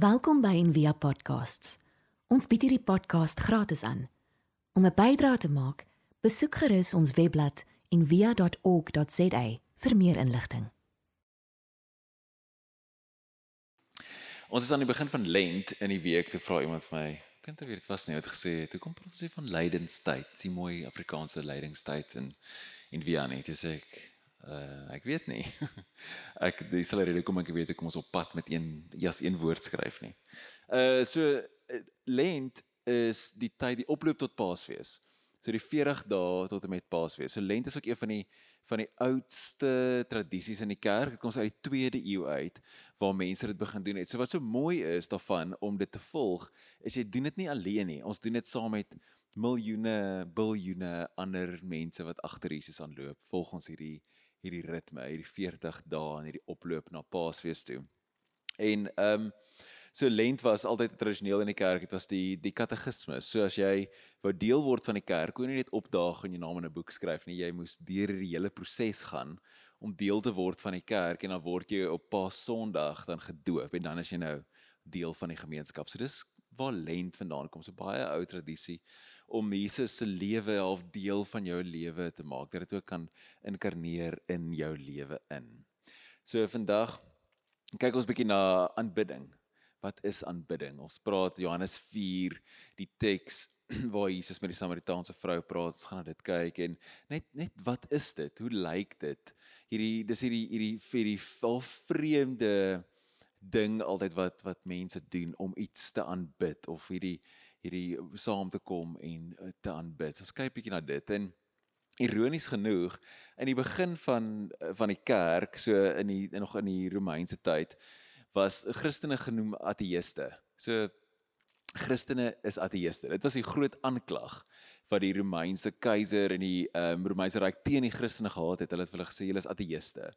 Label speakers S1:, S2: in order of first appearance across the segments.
S1: Welkom by Envia Podcasts. Ons bied hierdie podcast gratis aan. Om 'n bydrae te maak, besoek gerus ons webblad en via.org.za vir meer inligting.
S2: Ons is aan die begin van Lent in die week te vra iemand vir my, kind weet dit was nie wat gesê het. Hoe kom ons hier van lydenstyd? Die mooi Afrikaanse lydingstyd in en Via nie. Dis ek uh ek weet nie. ek dis sal rede kom ek weet ek kom ons op pad met een jas een woord skryf nie. Uh so Lent is die tyd die oploop tot Paasfees. So die 40 dae tot en met Paasfees. So Lent is ook een van die van die oudste tradisies in die kerk. Dit kom uit die 2de eeu uit waar mense dit begin doen het. So wat so mooi is daarvan om dit te volg, is jy doen dit nie alleen nie. Ons doen dit saam met miljoene, biljoene ander mense wat agter Jesus aanloop. Volg ons hierdie hierdie ritme, hierdie 40 dae en hierdie oploop na Paasfees toe. En ehm um, So lent was altyd tradisioneel in die kerk, dit was die die katekismes. So as jy wou deel word van die kerk, kon jy net opdaag en jou naam in 'n boek skryf nie. Jy moes deur die hele proses gaan om deel te word van die kerk en dan word jy op Paas Sondag dan gedoop en dan is jy nou deel van die gemeenskap. So dis waar lent vandaan kom. So baie ou tradisie om Jesus se lewe half deel van jou lewe te maak. Dat dit ook kan inkarneer in jou lewe in. So vandag kyk ons bietjie na aanbidding wat is aanbidding? Ons praat Johannes 4, die teks waar Jesus met die Samaritaanse vrou praat. Ons gaan na dit kyk en net net wat is dit? Hoe lyk dit? Hierdie dis hierdie hierdie hierdie vol vreemde ding altyd wat wat mense doen om iets te aanbid of hierdie hierdie saam te kom en eh, te aanbid. Ons kyk bietjie na dit en ironies genoeg in die begin van eh, van die kerk, so in die nog in die Romeinse tyd, was Christene genoem ateëste. So Christene is ateëste. Dit was die groot aanklag wat die Romeinse keiser en die um, Romeinse ryk teen die Christene gehad het. Hulle het hulle gesê julle is ateëste.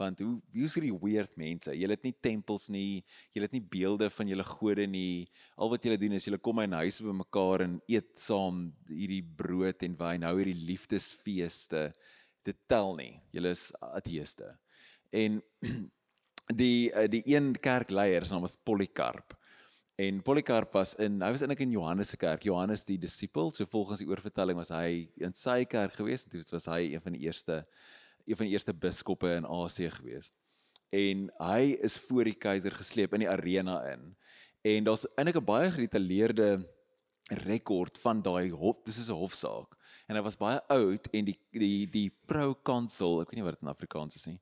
S2: Want hoe wie is hierdie weird mense? Julle het nie tempels nie, julle het nie beelde van julle gode nie. Al wat julle doen is julle kom in huise by mekaar en eet saam hierdie brood en wyn, hou hierdie liefdesfeeste. Dit tel nie. Julle is ateëste. En die uh, die een kerkleier se naam was Polycarp. En Polycarp was in hy was eintlik in Johannes se kerk, Johannes die disipel, so volgens die oorvertelling was hy in sy kerk gewees en dit was hy een van die eerste een van die eerste biskoppe in Asië gewees. En hy is voor die keiser gesleep in die arena in. En daar's eintlik 'n baie gedetailleerde rekord van daai hof, dis is 'n hofsaak. En hy was baie oud en die die die proconsul, ek weet nie wat dit in Afrikaans is nie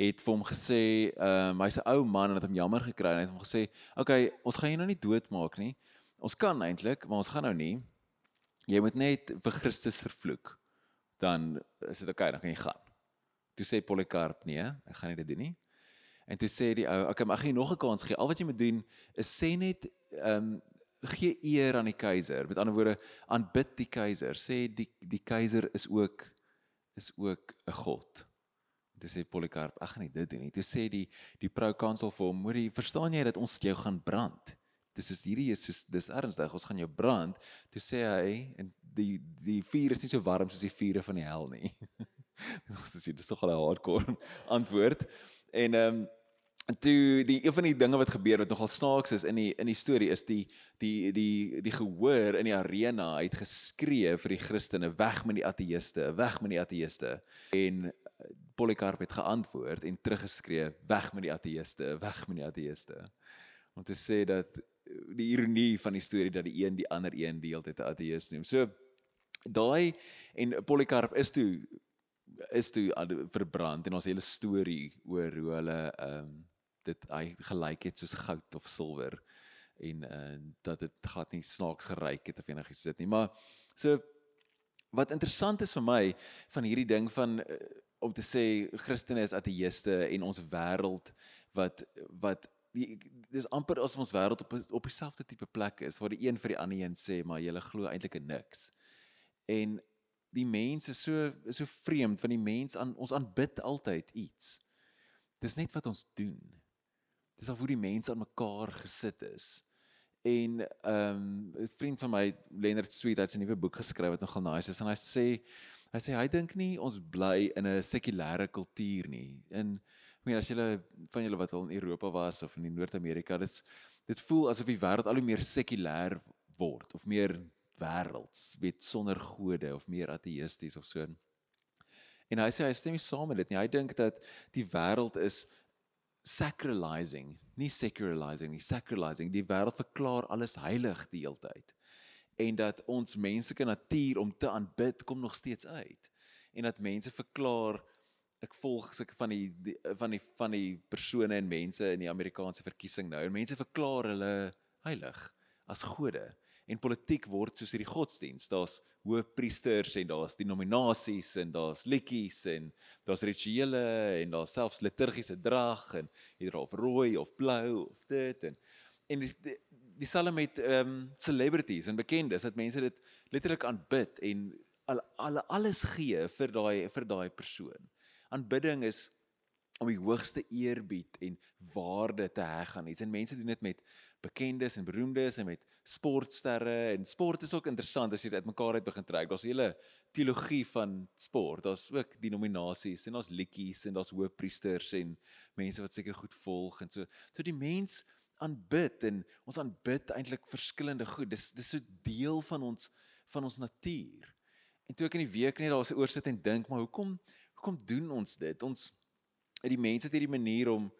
S2: het vir hom gesê, ehm um, hy's 'n ou man en het hom jammer gekry en het hom gesê, "Oké, okay, ons gaan jou nou nie doodmaak nie. Ons kan eintlik, maar ons gaan nou nie. Jy moet net vir Christus vervloek. Dan is dit oké, okay, dan kan jy gaan." Toe sê Polycarp, "Nee, ek gaan nie dit doen nie." En toe sê die ou, "Oké, okay, maar ek gaan jou nog 'n kans gee. Al wat jy moet doen is sê net ehm um, gee eer aan die keiser. Met ander woorde, aanbid die keiser. Sê die die keiser is ook is ook 'n god." Toe sê Polycarp, ag nee, dit doen nie. Toe sê die die proconsul vir hom, "Moenie, verstaan jy dat ons jou gaan brand?" Dis is hierdie is soos dis ernstig, ons gaan jou brand. Toe sê hy en die die vuur is nie so warm soos die vure van die hel nie. Dis is dis tog al 'n hardcore antwoord. En ehm um, toe die een van die dinge wat gebeur wat nogal snaaks is in die in die storie is die die die die gehoor in die arena het geskree vir die Christene weg met die ateëste, weg met die ateëste. En Polycarp het geantwoord en teruggeskree weg met die ateëste, weg met die ateëste. Om te sê dat die ironie van die storie dat die een die ander een die hele tyd 'n ateïst noem. So daai en Polycarp is toe is toe verbrand en ons hele storie oor hoe hulle ehm um, dit hy gelyk het soos goud of silwer en uh, dat dit glad nie snaaks geryk het of enigiets dit nie. Maar so wat interessant is vir my van hierdie ding van uh, om te sê Christene is ateëste en ons wêreld wat wat die dis amper asof ons wêreld op op dieselfde tipe plek is waar die een vir die ander een sê maar jy glo eintlik in niks. En die mense so so vreemd van die mens aan ons aanbid altyd iets dis net wat ons doen Dis al hoe die mense aan mekaar gesit is. En ehm um, 'n vriend van my, Leonard Sweet, het 'n nuwe boek geskryf wat nogal nice is en hy sê hy sê hy dink nie ons bly in 'n sekulêre kultuur nie. In ek meen as julle van julle wat al in Europa was of in Noord-Amerika, dit's Dit voel asof die wêreld al hoe meer sekulêr word of meer wêrelds, weet sonder gode of meer ateïsties of so. En hy sê hy stem nie saam met dit nie. Hy dink dat die wêreld is sacralizing, nie secularizing nie, sacralizing. Die wêreld verklaar alles heilig die hele tyd. En dat ons menslike natuur om te aanbid kom nog steeds uit. En dat mense verklaar ek volg sulke van die, die van die van die persone en mense in die Amerikaanse verkiesing nou. En mense verklaar hulle heilig as gode en politiek word soos hierdie godsdiens. Daar's hoëpriesters en daar's denominasies en daar's liedjies en daar's rituele en daar's selfs liturgiese drag en hier of rooi of blou of dit en en die, dieselfde met ehm um, celebrities en bekendes dat mense dit letterlik aanbid en al al alles gee vir daai vir daai persoon. Aanbidding is om die hoogste eerbied en waarde te heg aan iets en mense doen dit met bekendes en beroemdes en met sportsterre en sport is ook interessant as jy dit uitmekaar uit begin trek. Daar's 'n hele teologie van sport. Daar's ook denominasies en daar's liedjies en daar's hoëpriesters en mense wat seker goed volg en so. So die mens aanbid en ons aanbid eintlik verskillende goed. Dis dis so deel van ons van ons natuur. En toe ek in die week net daar so oor sit en dink, maar hoekom hoekom doen ons dit? Ons die mense het hierdie manier om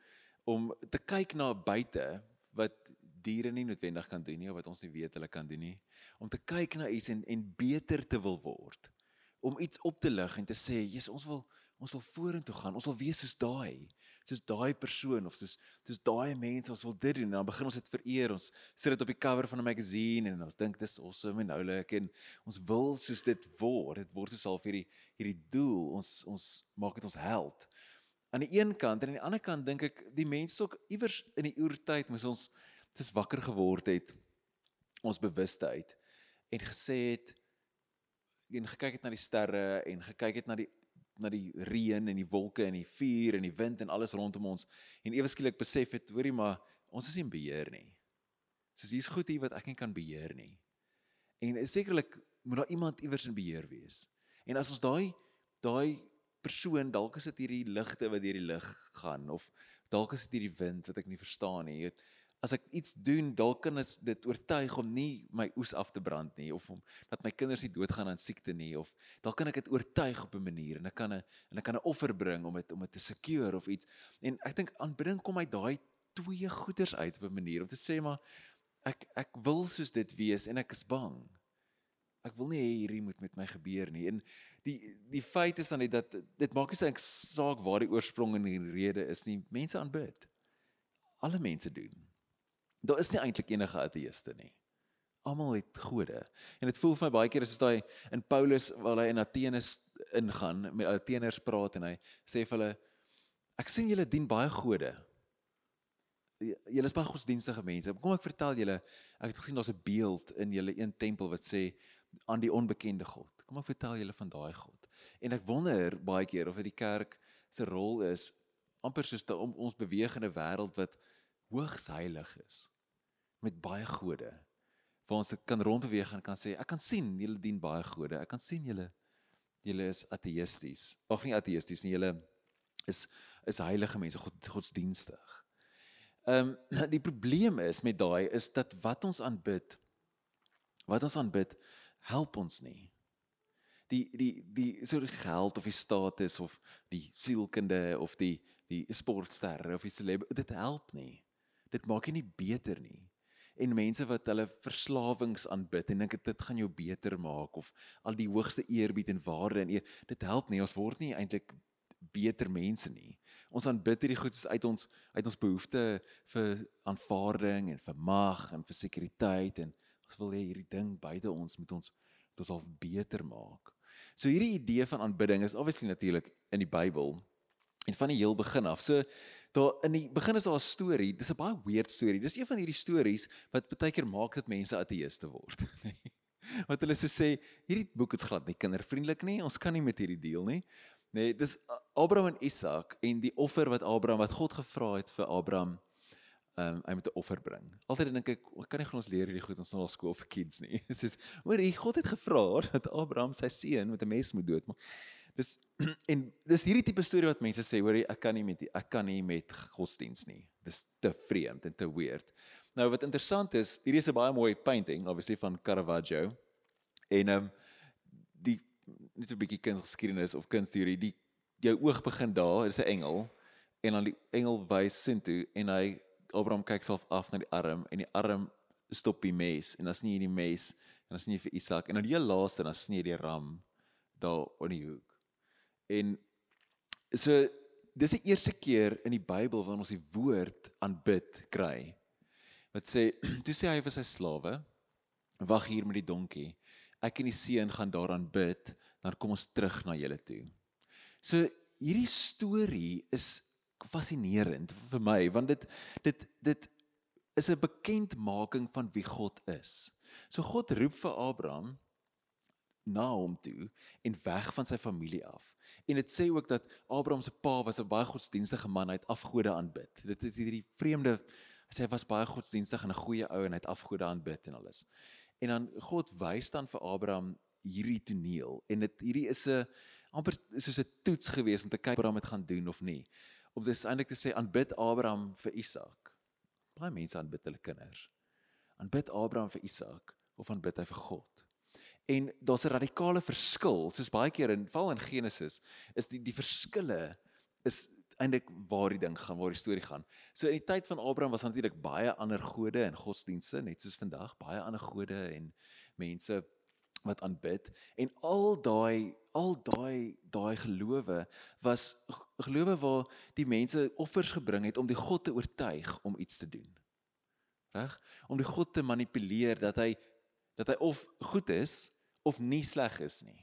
S2: om te kyk na buite wat diere nie noodwendig kan doen nie of wat ons nie weet hulle kan doen nie om te kyk na iets en en beter te wil word. Om iets op te lig en te sê Jesus ons wil ons wil vorentoe gaan. Ons wil wees soos daai soos daai persoon of soos soos daai mense. Ons wil dit doen. En dan begin ons dit vereer. Ons sit dit op die cover van 'n magazine en ons dink dis awesome en oulik. En ons wil soos dit word. Dit word soos al vir hierdie hierdie doel. Ons ons maak dit ons held. Aan die een kant en aan die ander kant dink ek die mense ook iewers in die oertyd moes ons soos wakker geword het ons bewustheid en gesê het en gekyk het na die sterre en gekyk het na die na die reën en die wolke en die vuur en die wind en alles rondom ons en ewe skielik besef het hoorie maar ons is nie in beheer nie. Soos hier's goed hier wat ek nie kan beheer nie. En sekerlik moet daar iemand iewers in beheer wees. En as ons daai daai persoon dalk is dit hierdie ligte wat deur die lug gaan of dalk is dit hierdie wind wat ek nie verstaan nie. Jy weet as ek iets doen, dalk kan dit oortuig om nie my oes af te brand nie of om dat my kinders nie doodgaan aan siekte nie of dalk kan ek dit oortuig op 'n manier en ek kan 'n en ek kan 'n offer bring om dit om dit te secure of iets. En ek dink aanbidding kom uit daai twee goeders uit op 'n manier om te sê maar ek ek wil soos dit wees en ek is bang. Ek wil nie hê hierdie moet met my gebeur nie. En die die feit is dan net dat dit maak nie saak waar die oorsprong en die rede is nie. Mense aanbid. Alle mense doen. Daar is nie eintlik enige ateëste nie. Almal het gode. En dit voel vir my baie keer as daai in Paulus waar hy in Athene ingaan met Atheners praat en hy sê vir hulle ek sien julle dien baie gode. Julle is baie godsdienstige mense. Kom ek vertel julle, ek het gesien daar's 'n beeld in julle een tempel wat sê aan die onbekende God. Kom ek vertel julle van daai God. En ek wonder baie keer of dit die kerk se rol is amper soos te, om ons bewegende wêreld wat hoogs heilig is met baie gode waar ons kan rondbeweeg en kan sê ek kan sien julle dien baie gode. Ek kan sien julle julle is ateïsties. Of nie ateïsties nie julle is is heilige mense god godsdienstig. Ehm um, die probleem is met daai is dat wat ons aanbid wat ons aanbid help ons nie. Die die die so die geld of die status of die sielkunde of die die sportsterre of iets dit help nie. Dit maak jy nie beter nie en mense wat hulle verslawings aanbid en dink dit gaan jou beter maak of al die hoogste eerbied en waarde en eer dit help nie. Ons word nie eintlik beter mense nie. Ons aanbid hierdie goed uit ons uit ons behoefte vir aanvaarding en vir mag en vir sekuriteit en ons wil hê hierdie ding buite ons moet ons dit sal beter maak. So hierdie idee van aanbidding is obviously natuurlik in die Bybel en van die heel begin af so daar in die begin is daar 'n storie. Dis 'n baie weird storie. Dis een van hierdie stories wat baie keer maak dat mense ateëste word. wat hulle so sê, hierdie boek is glad nie kindervriendelik nie. Ons kan nie met hierdie deel nie. Nee, dis Abraham en Isak en die offer wat Abraham wat God gevra het vir Abraham ehm um, hy moet 'n offer bring. Altyd dink ek, ek kan nie glo ons leer hierdie goed ons nou al skool vir kids nie. Soos, hoor, God het gevra dat Abraham sy seun met 'n mes moet doodmaak. Dis en dis hierdie tipe storie wat mense sê hoor ek kan nie met ek kan nie met godsdiens nie. Dis te vreemd en te weird. Nou wat interessant is, hierdie is 'n baie mooi painting obviously van Caravaggio. En ehm um, die net so 'n bietjie kunsgeskiedenis of kunsteorie, die jou oog begin daar, is 'n engel en dan die engel wys soontoe en hy Abraham kyk self af na die arm en die arm stop die mes en dan sny hy die mes en dan sny hy vir Isak en dan die heel laaste dan sny hy die ram daar op die hoek. En so dis die eerste keer in die Bybel wanneer ons die woord aanbid kry. Wat sê toe sê hy vir sy slawe wag hier met die donkie. Ek en die seun gaan daaraan bid, dan kom ons terug na julle toe. So hierdie storie is fascinerend vir my want dit dit dit is 'n bekendmaking van wie God is. So God roep vir Abraham na hom toe en weg van sy familie af. En dit sê ook dat Abraham se pa was 'n baie godsdienstige man, hy het afgode aanbid. Dit is hierdie vreemde sê hy was baie godsdienstig en 'n goeie ou en hy het afgode aanbid en alles. En dan God wys dan vir Abraham hierdie toneel en dit hierdie is 'n amper soos 'n toets gewees om te kyk wat Abraham het gaan doen of nie. Of dis eintlik te sê aanbid Abraham vir Isak. Baie mense aanbid hulle kinders. Aanbid Abraham vir Isak of aanbid hy vir God? En daar's 'n radikale verskil, soos baie keer in val in Genesis, is die die verskille is eintlik waar die ding gaan, waar die storie gaan. So in die tyd van Abraham was natuurlik baie ander gode en godsdienste, net soos vandag, baie ander gode en mense wat aanbid en al daai al daai daai gelowe was gelowe waar die mense offers gebring het om die God te oortuig om iets te doen. Reg? Om die God te manipuleer dat hy dat hy of goed is of nie sleg is nie.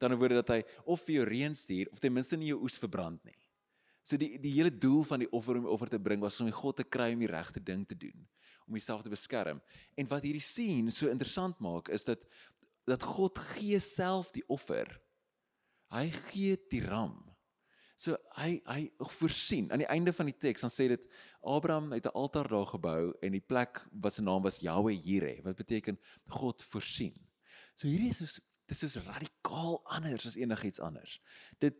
S2: Dan word dit dat hy of vir jou reën stuur of ten minste nie jou oes verbrand nie. So die die hele doel van die offer om die offer te bring was om die God te kry om die regte ding te doen, om homself te beskerm. En wat hierdie sien so interessant maak is dat dat God gee self die offer. Hy gee die ram. So hy hy voorsien. Aan die einde van die teks dan sê dit Abraham het 'n altaar daar gebou en die plek wat se naam was Yahweh Jireh, wat beteken God voorsien. So hierdie is soos dit is soos radikaal anders as enigiets anders. Dit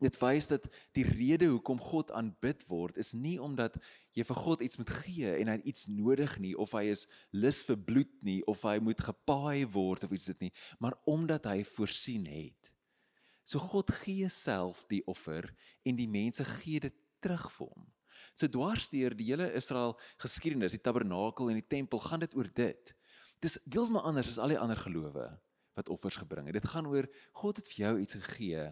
S2: dit wys dat die rede hoekom God aanbid word is nie omdat jy vir God iets moet gee en hy iets nodig nie of hy is lus vir bloed nie of hy moet gepaai word of iets dit nie, maar omdat hy voorsien het. So God gee self die offer en die mense gee dit terug vir hom. So dwarsteer die hele Israel geskiedenis, die tabernakel en die tempel gaan dit oor dit. Dis deeltemal anders as al die ander gelowe wat offers gebring het. Dit gaan oor God het vir jou iets gegee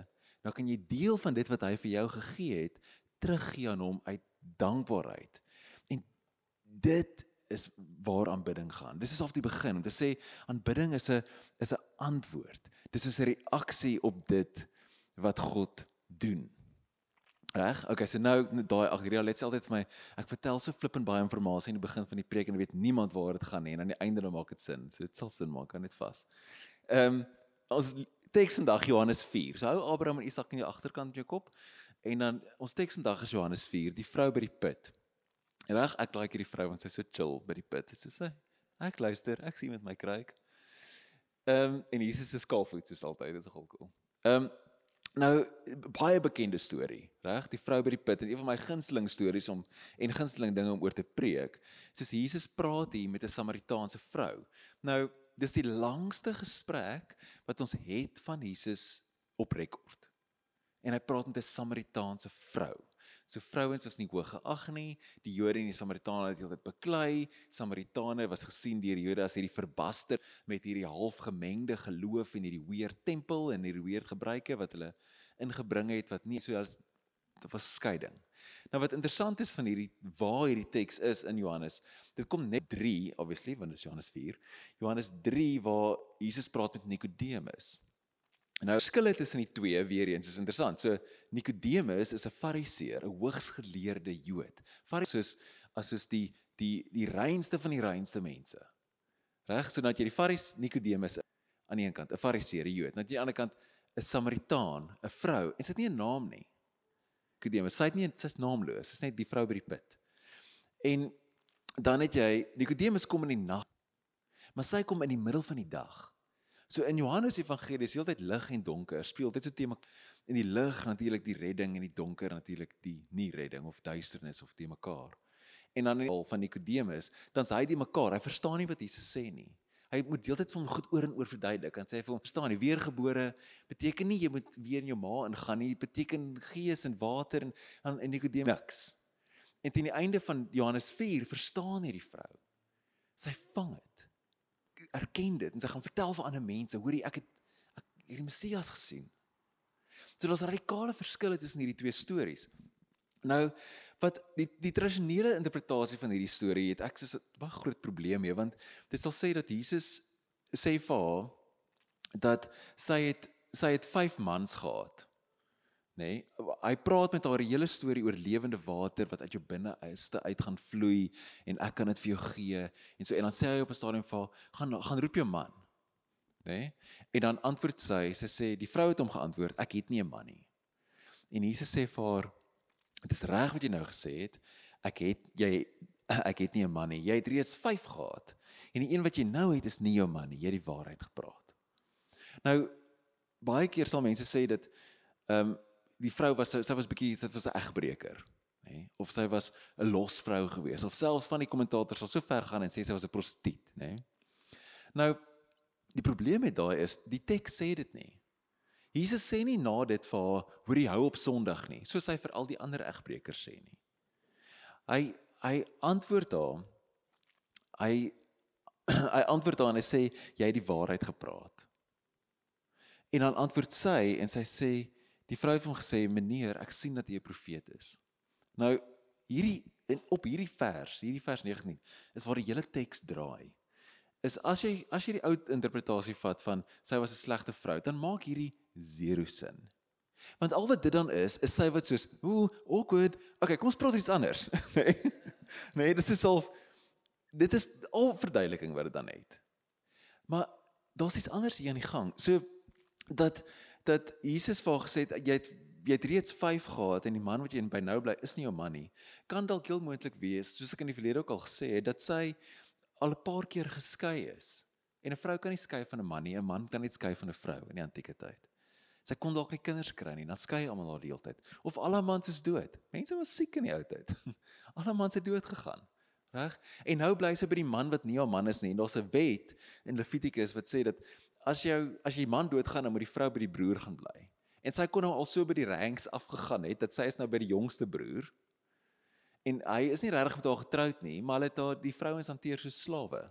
S2: dan kan jy deel van dit wat hy vir jou gegee het teruggee aan hom uit dankbaarheid. En dit is waar aanbidding gaan. Dis is af die begin om te sê aanbidding is 'n is 'n antwoord. Dis is 'n reaksie op dit wat God doen. Reg? Okay, so nou daai ag hierdie let altyd vir my. Ek vertel so flippend baie inligting in die begin van die preek en weet niemand waar dit gaan nie en aan die einde dan maak dit sin. So dit sal sin maak, kan net vas. Ehm um, ons teks vandag Johannes 4. So hou Abraham en Isak in die agterkant van jou kop. En dan ons teks vandag is Johannes 4, die vrou by die put. Reg, ek like hierdie vrou want sy's so chill by die put. Sy sê, ek luister, ek sien met my kruik. Ehm um, en Jesus se skaalvoet soos altyd, dit is nogal cool. Ehm um, nou baie bekende storie, reg? Die vrou by die put en een van my gunsteling stories om en gunsteling dinge om oor te preek. Soos Jesus praat hier met 'n Samaritaanse vrou. Nou dis die langste gesprek wat ons het van Jesus op rekord. En hy praat met 'n Samaritaanse vrou. So vrouens was nie hoog geag nie. Die Jode en die Samaritane het heeltyd beklei. Samaritane was gesien deur Jode as hierdie verbaster met hierdie halfgemengde geloof en hierdie weird tempel en hierdie weird gebruike wat hulle ingebring het wat nie so dit was skeiding. Nou wat interessant is van hierdie waar hierdie teks is in Johannes, dit kom net 3 obviously want dit is Johannes 4. Johannes 3 waar Jesus praat met Nikodemus. Nou verskille tussen die twee weer eens is interessant. So Nikodemus is 'n Fariseer, 'n hoogsgeleerde Jood. Fariseërs as soos die die die reinste van die reinste mense. Reg, so dat jy die Faris Nikodemus aan die een kant, 'n Fariseer, 'n Jood, net aan die ander kant 'n Samaritaan, 'n vrou en sy het nie 'n naam nie. Nikodemus. Sy het nie sy's naamloos. Sy's net die vrou by die put. En dan het jy Nikodemus kom in die nag. Maar sy kom in die middel van die dag. So in Johannes Evangelie is heeltyd lig en donker. Speel dit so tema in die lig natuurlik die redding en die donker natuurlik die nie redding of duisternis of te mekaar. en dan die van Nikodemus, dan's hy die mekaar. Hy verstaan nie wat Jesus sê nie. Hy moet deeltyd vir hom goed oor en oor verduidelik. Dan sê vir hom: "Verstaan, die weergebore beteken nie jy moet weer in jou ma ingaan nie. Dit beteken gees en water en dan in Nikodemus niks." En teen die einde van Johannes 4 verstaan hierdie vrou. Sy vang dit. Erken dit en sy gaan vertel vir ander mense, hoorie ek het ek hierdie Messias gesien. So daar's radikale verskille tussen hierdie twee stories. Nou wat die die tradisionele interpretasie van hierdie storie het ek so 'n baie groot probleem mee want dit sal sê dat Jesus sê vir haar dat sy het sy het 5 mans gehad. Nê? Nee, hy praat met haar hele storie oor lewende water wat uit jou binne-eiste uit gaan vloei en ek kan dit vir jou gee en so en dan sê hy op 'n stadium vir haar gaan gaan roep jou man. Nê? Nee? En dan antwoord sy, sy sê die vrou het hom geantwoord ek het nie 'n man nie. En Jesus sê vir haar Dit is reg wat jy nou gesê het. Ek het jy ek het nie 'n man nie. Jy het reeds 5 gehad. En die een wat jy nou het is nie jou man nie. Jy het die waarheid gepraat. Nou baie keer sal mense sê dat ehm um, die vrou was sy was bietjie dit was 'n egbreker, nê? Nee? Of sy was 'n losvrou gewees of selfs van die kommentators sal so ver gaan en sê sy was 'n prostituut, nê? Nee? Nou die probleem met daai is die teks sê dit nie. Jesus sê nie na dit vir haar hoor jy hou op Sondag nie, soos hy vir al die ander egbreekers sê nie. Hy hy antwoord haar. Hy hy antwoord haar en hy sê jy het die waarheid gepraat. En dan antwoord sy en sy sê die vrou het hom gesê meneer, ek sien dat jy 'n profeet is. Nou hierdie en op hierdie vers, hierdie vers 19 is waar die hele teks draai. Is as jy as jy die ou interpretasie vat van sy was 'n slegte vrou, dan maak hierdie zero sin. Want al wat dit dan is, is sy wat soos, "Ooh, awkward. Okay, kom ons praat iets anders." nee. Nee, dit is al dit is al verduideliking wat dit dan het. Maar daar's iets anders hier aan die gang. So dat dat Jesus vir haar gesê het jy het jy het reeds 5 gehad en die man wat jy by nou bly is nie jou man nie. Kan dalk heel moontlik wees, soos ek in die verlede ook al gesê het, dat sy al 'n paar keer geskei is. En 'n vrou kan nie skei van 'n man nie, 'n man kan net skei van 'n vrou in die antieke tyd. Sy kon dalk nie kinders kry nie, dan skei almal haar die hele tyd. Of al haar mans is dood. Mense was siek in die ou tyd. Al haar mans het dood gegaan. Reg? En nou bly sy by die man wat nie haar man is nie. En daar's 'n wet in Levitikus wat sê dat as jou as jy man doodgaan, dan moet die vrou by die broer gaan bly. En sy kon nou al so by die ranks afgegaan het dat sy is nou by die jongste broer. En hy is nie regtig met haar getroud nie, maar hulle het haar die vrouens hanteer so slawe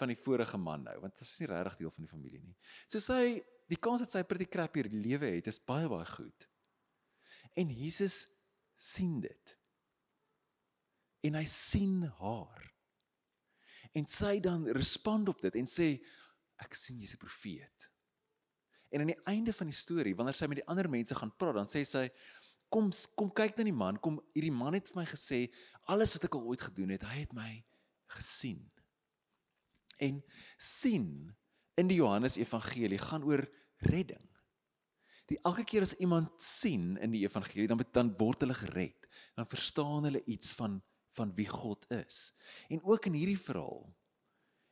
S2: van die vorige man nou, want dit is nie regtig deel van die familie nie. So sy die kans dat sy pretty crappy lewe het is baie baie goed. En Jesus sien dit. En hy sien haar. En sy dan respond op dit en sê ek sien jy's 'n profeet. En aan die einde van die storie, wanneer sy met die ander mense gaan praat, dan sê sy kom kom kyk na die man, kom hierdie man het vir my gesê alles wat ek al ooit gedoen het, hy het my gesien. En sien in die Johannes Evangelie gaan oor redding. Die elke keer as iemand sien in die evangelie dan dan word hulle gered. Dan verstaan hulle iets van van wie God is. En ook in hierdie verhaal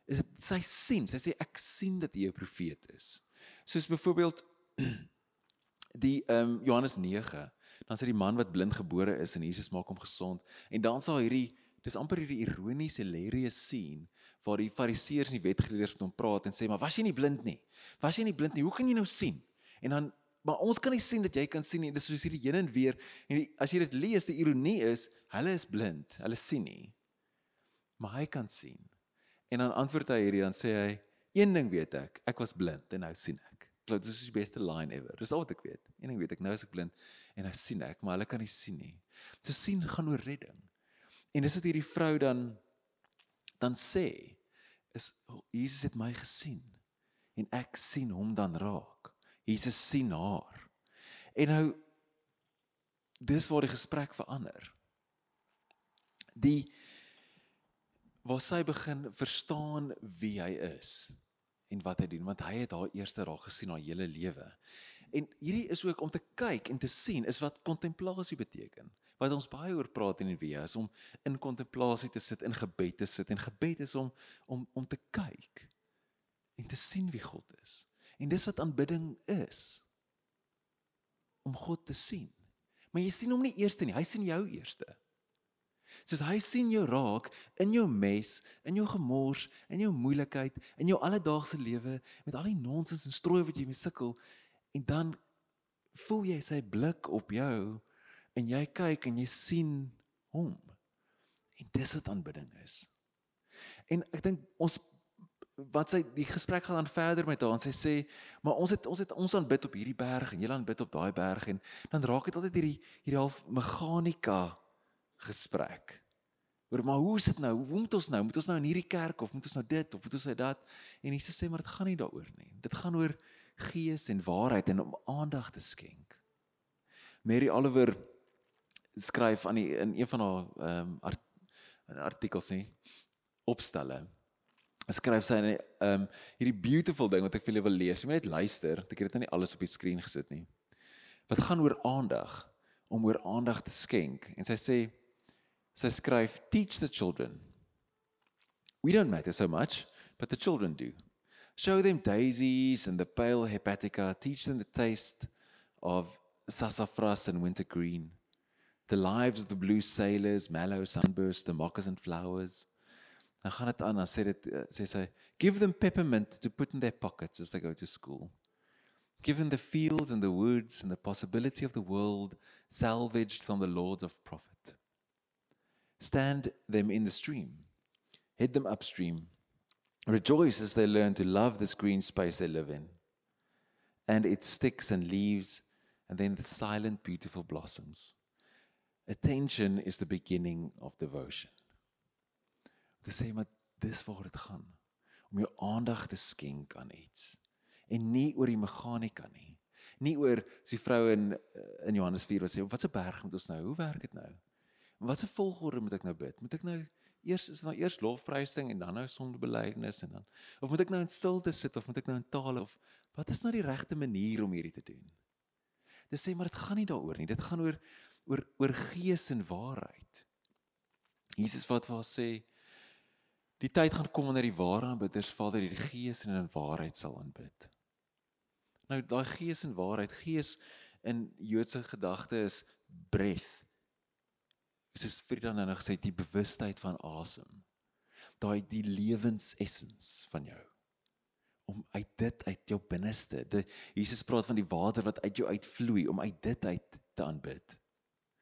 S2: is dit sy sien, sy sê ek sien dat jy 'n profeet is. Soos byvoorbeeld die ehm um, Johannes 9, dan sê die man wat blind gebore is en Jesus maak hom gesond en dan sal hierdie dis amper hierdie ironiese hilarious scene waar die fariseërs en die wetgeleerdes met hom praat en sê maar was jy nie blind nie? Was jy nie blind nie? Hoe kan jy nou sien? En dan maar ons kan nie sien dat jy kan sien nie. Dis soos hierdie heen en weer en die, as jy dit lees, die ironie is, hulle is blind. Hulle sien nie. Maar hy kan sien. En dan antwoord hy hierdie dan sê hy, een ding weet ek, ek was blind en nou sien ek. Dit is die beste line ever. Dis al wat ek weet. Een ding weet ek, nou is ek blind en nou sien ek, maar hulle kan nie sien nie. So sien gaan oor redding. En dis wat hierdie vrou dan dan sê is Jesus het my gesien en ek sien hom dan raak. Jesus sien haar. En nou dis waar die gesprek verander. Die waar sy begin verstaan wie hy is en wat hy doen want hy het haar eerste raak gesien haar hele lewe. En hierdie is ook om te kyk en te sien is wat kontemplasie beteken wat ons baie oor praat in die week is om in kontemplasie te sit, in gebed te sit en gebed is om om om te kyk en te sien wie God is. En dis wat aanbidding is. Om God te sien. Maar jy sien hom nie eerste nie, hy sien jou eerste. Soos hy sien jou raak in jou mes, in jou gemors, in jou moeilikheid, in jou alledaagse lewe met al die nonsens en strooi wat jy mee sukkel en dan voel jy sy blik op jou en jy kyk en jy sien hom. En dis wat aanbidding is. En ek dink ons wat sy die gesprek gaan dan verder met haar en sy sê maar ons het ons het ons aanbid op hierdie berg en jy aanbid op daai berg en dan raak dit altyd hierdie hierdie half meganika gesprek. Oor maar hoe is dit nou? Hoe moet ons nou? Moet ons nou in hierdie kerk of moet ons nou dit of moet ons nou dat? En Jesus sê maar dit gaan nie daaroor nie. Dit gaan oor gees en waarheid en om aandag te skenk. Mary Oliver skryf aan die in een van haar ehm um, art, artikels nie opstelle skryf sy 'n um, ehm, hierdie beautiful ding wat ek vir julle wil lees. Jy moet net luister. Ek het dit nou nie alles op die skerm gesit nie. Wat gaan oor aandag om oor aandag te skenk. En sy sê sy skryf teach the children. We don't matter so much, but the children do. Show them daisies and the pale hepatica, teach them the taste of sassafras and wintergreen. The lives of the blue sailors, mallow sunburst, the moccasin flowers. Dan gaan dit aan, dan sê dit sê sy, give them peppermint to put in their pockets as they go to school. Give them the fields and the woods and the possibility of the world salvaged from the lords of profit. Stand them in the stream. Head them upstream. Rejoice as they learn to love this green space they live in. And its sticks and leaves and then the silent beautiful blossoms. Attention is the beginning of devotion. te sê maar dis waar dit gaan om jou aandag te skenk aan iets en nie oor die meganika nie nie oor so die vrou in in Johannes 4 wat sê wat se berg moet ons nou hoe werk dit nou wat se volgorde moet ek nou bid moet ek nou eers is nou eers lofprysing en dan nou sondebelydenis en dan of moet ek nou in stilte sit of moet ek nou in tale of wat is nou die regte manier om hierdie te doen dis sê maar dit gaan nie daaroor nie dit gaan oor oor oor gees en waarheid Jesus wat vir ons sê Die tyd gaan kom wanneer die ware aanbidders Vader die Gees en in waarheid sal aanbid. Nou daai Gees en waarheid, Gees in Joodse gedagte is breath. Soos Frida nou gesê die bewustheid van asem. Daai die lewensessens van jou om uit dit uit jou binneste. Dit Jesus praat van die water wat uit jou uitvloei om uit dit uit te aanbid.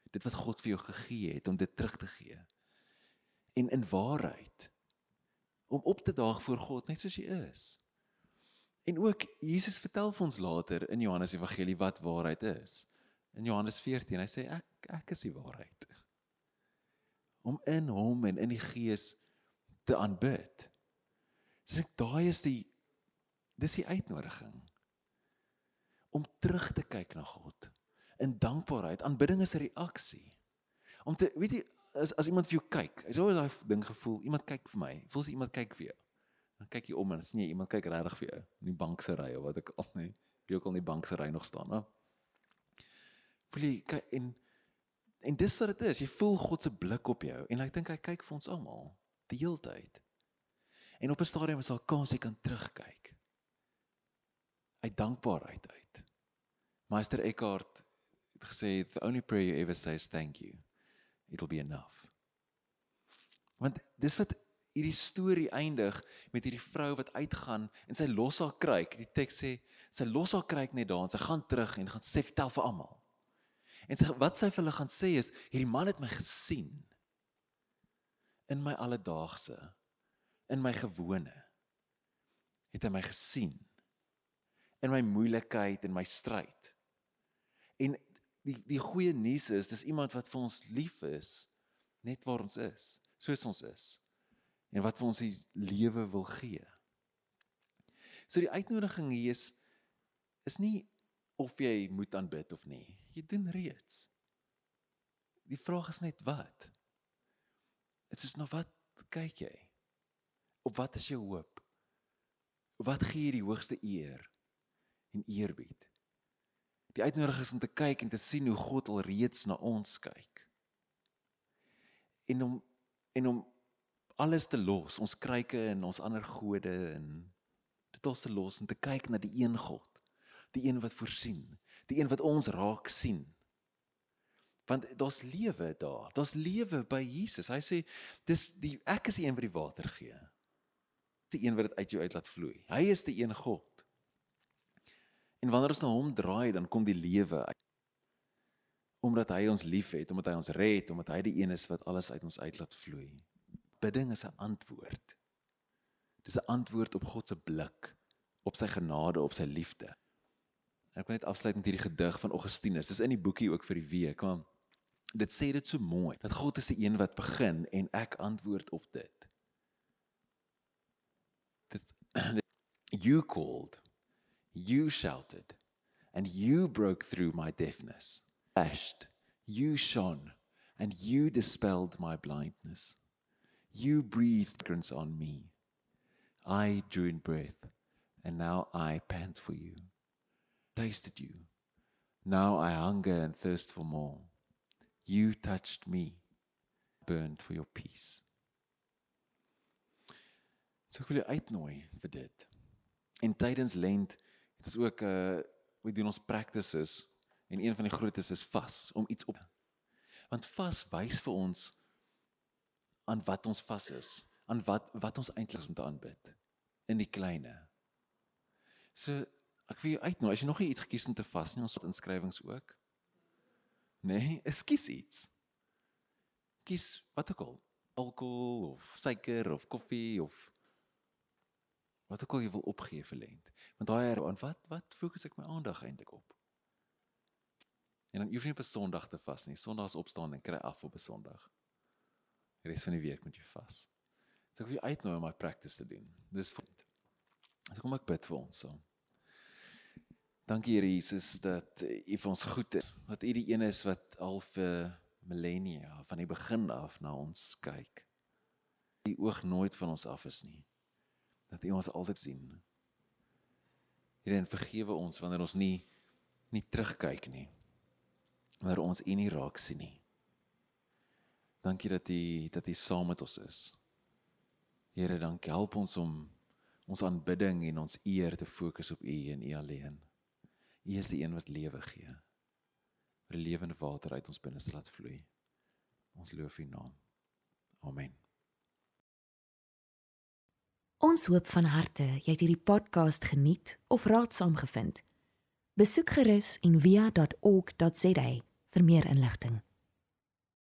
S2: Dit wat God vir jou gegee het om dit terug te gee. En in waarheid om op te daag voor God net soos jy is. En ook Jesus vertel vir ons later in Johannes Evangelie wat waarheid is. In Johannes 14, hy sê ek ek is die waarheid. Om in hom en in die Gees te aanbid. So ek daai is die dis die uitnodiging om terug te kyk na God in dankbaarheid. Aanbidding is 'n reaksie. Om te weet jy as as iemand vir jou kyk, jy sou daai ding gevoel, iemand kyk vir my. Voel jy iemand kyk vir jou? Dan kyk jy om en sien jy iemand kyk regtig vir jou in die bank se ry of wat ek al nie. Wie ook al in die bank se ry nog staan, hè. Voel jy kyk en en dis wat dit is. Jy voel God se blik op jou en ek dink hy kyk vir ons almal die hele tyd. En op 'n stadium is daar kans jy kan terugkyk. Uit dankbaarheid uit. Meester Eckhart het gesê the only prayer you ever say is thank you it'll be enough. Want dis wat hierdie storie eindig met hierdie vrou wat uitgaan en sy los haar kruik. Die teks sê sy los haar kruik net daar en sy gaan terug en gaan sê vertel vir almal. En sy wat sy vir hulle gaan sê is hierdie man het my gesien in my alledaagse in my gewone het hy my gesien in my moeilikheid en my stryd. En die die goeie nuus is dis iemand wat vir ons lief is net waar ons is soos ons is en wat vir ons die lewe wil gee. So die uitnodiging hier is is nie of jy moet aanbid of nie. Jy doen reeds. Die vraag is net wat. Dit is nog wat kyk jy? Op wat is jou hoop? Wat gee jy die hoogste eer en eerbied? Die uitnodiging is om te kyk en te sien hoe God al reeds na ons kyk. En om en om alles te los, ons kryke en ons ander gode en dit ons te los en te kyk na die een God, die een wat voorsien, die een wat ons raak sien. Want daar's lewe daar. Daar's lewe by Jesus. Hy sê dis die ek is die een wat die water gee. Die een wat dit uit jou uit laat vloei. Hy is die een God. En wanneer ons na hom draai, dan kom die lewe uit. Omdat hy ons liefhet, omdat hy ons red, omdat hy die een is wat alles uit ons uit laat vloei. Bidding is 'n antwoord. Dis 'n antwoord op God se blik, op sy genade, op sy liefde. Ek wil net afsluit met hierdie gedig van Augustinus. Dis in die boekie ook vir die week, want dit sê dit so mooi dat God is die een wat begin en ek antwoord op dit. Dit you called, you shouted and you broke through my deafness. Ashed, you shone and you dispelled my blindness. You breathed grace on me. I drew in breath and now I pant for you. Tasted you. Now I hunger and thirst for more. You touched me, burned for your peace. So ek wil jou uitnooi vir dit. En tydens lent het ons ook uh, we doen ons practices en een van die grootes is vas om iets op. Want vas wys vir ons aan wat ons vas is, aan wat wat ons eintlik om te aanbid in die kleine. So ek wil jou uitnooi as jy nog nie iets gekies om te vas nie, ons het inskrywings ook. Nee, ek kies iets. Kies wat ook al, alkohol of suiker of koffie of wat ook al jy wil opgee vir lent. Want daai aan wat wat fokus ek my aandag eintlik op? En dan hoef jy nie op 'n Sondag te vas nie. Sondags opstaan en kry af op 'n Sondag. Die res van die week moet jy vas. So ek wil jou uitnooi om my practice te doen. Dis goed. So kom ek bid vir ons so. Dankie Here Jesus dat U vir ons goed is. Dat U die een is wat al vir millennia van die begin af na ons kyk. U oog nooit van ons af is nie dat U ons altyd sien. Here en vergewe ons wanneer ons nie nie terugkyk nie. Wanneer ons U nie raak sien nie. Dankie dat U dat U saam met ons is. Here, dankie help ons om ons aanbidding en ons eer te fokus op U en U alleen. U is die een wat lewe gee. Vir die lewende water uit ons binneste laat vloei. Ons loof U naam. Amen.
S1: Ons hoop van harte jy het hierdie podcast geniet of raadsaam gevind. Besoek gerus en via.ok.za vir meer inligting.